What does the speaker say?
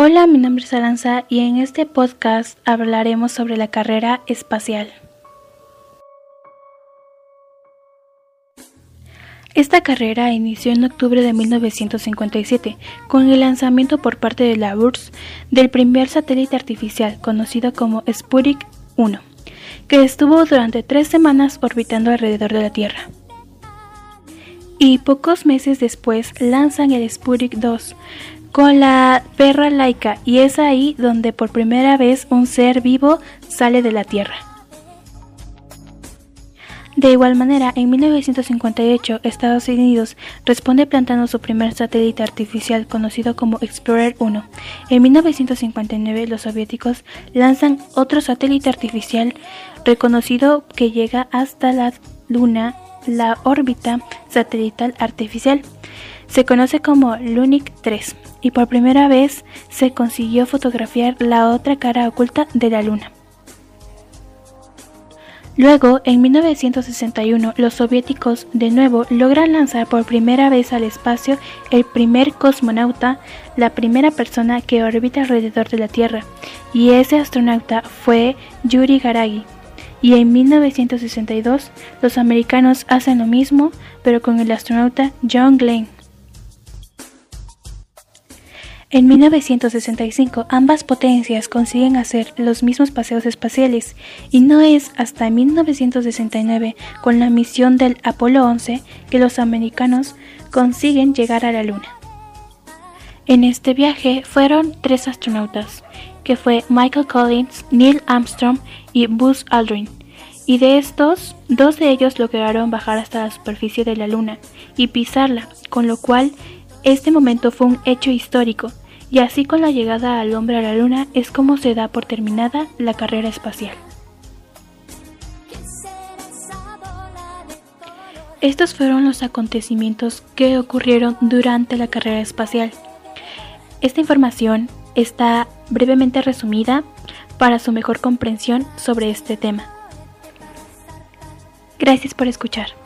Hola, mi nombre es Aranza y en este podcast hablaremos sobre la carrera espacial. Esta carrera inició en octubre de 1957 con el lanzamiento por parte de la URSS del primer satélite artificial conocido como Sputnik 1, que estuvo durante tres semanas orbitando alrededor de la Tierra. Y pocos meses después lanzan el Sputnik 2, con la perra laica y es ahí donde por primera vez un ser vivo sale de la Tierra. De igual manera, en 1958 Estados Unidos responde plantando su primer satélite artificial conocido como Explorer 1. En 1959 los soviéticos lanzan otro satélite artificial reconocido que llega hasta la Luna, la órbita satelital artificial. Se conoce como Lunik 3 y por primera vez se consiguió fotografiar la otra cara oculta de la Luna. Luego, en 1961, los soviéticos de nuevo logran lanzar por primera vez al espacio el primer cosmonauta, la primera persona que orbita alrededor de la Tierra, y ese astronauta fue Yuri Gagarin. Y en 1962, los americanos hacen lo mismo, pero con el astronauta John Glenn. En 1965 ambas potencias consiguen hacer los mismos paseos espaciales y no es hasta 1969 con la misión del Apolo 11 que los americanos consiguen llegar a la Luna. En este viaje fueron tres astronautas, que fue Michael Collins, Neil Armstrong y Buzz Aldrin. Y de estos, dos de ellos lograron bajar hasta la superficie de la Luna y pisarla, con lo cual este momento fue un hecho histórico, y así con la llegada al hombre a la luna es como se da por terminada la carrera espacial. Estos fueron los acontecimientos que ocurrieron durante la carrera espacial. Esta información está brevemente resumida para su mejor comprensión sobre este tema. Gracias por escuchar.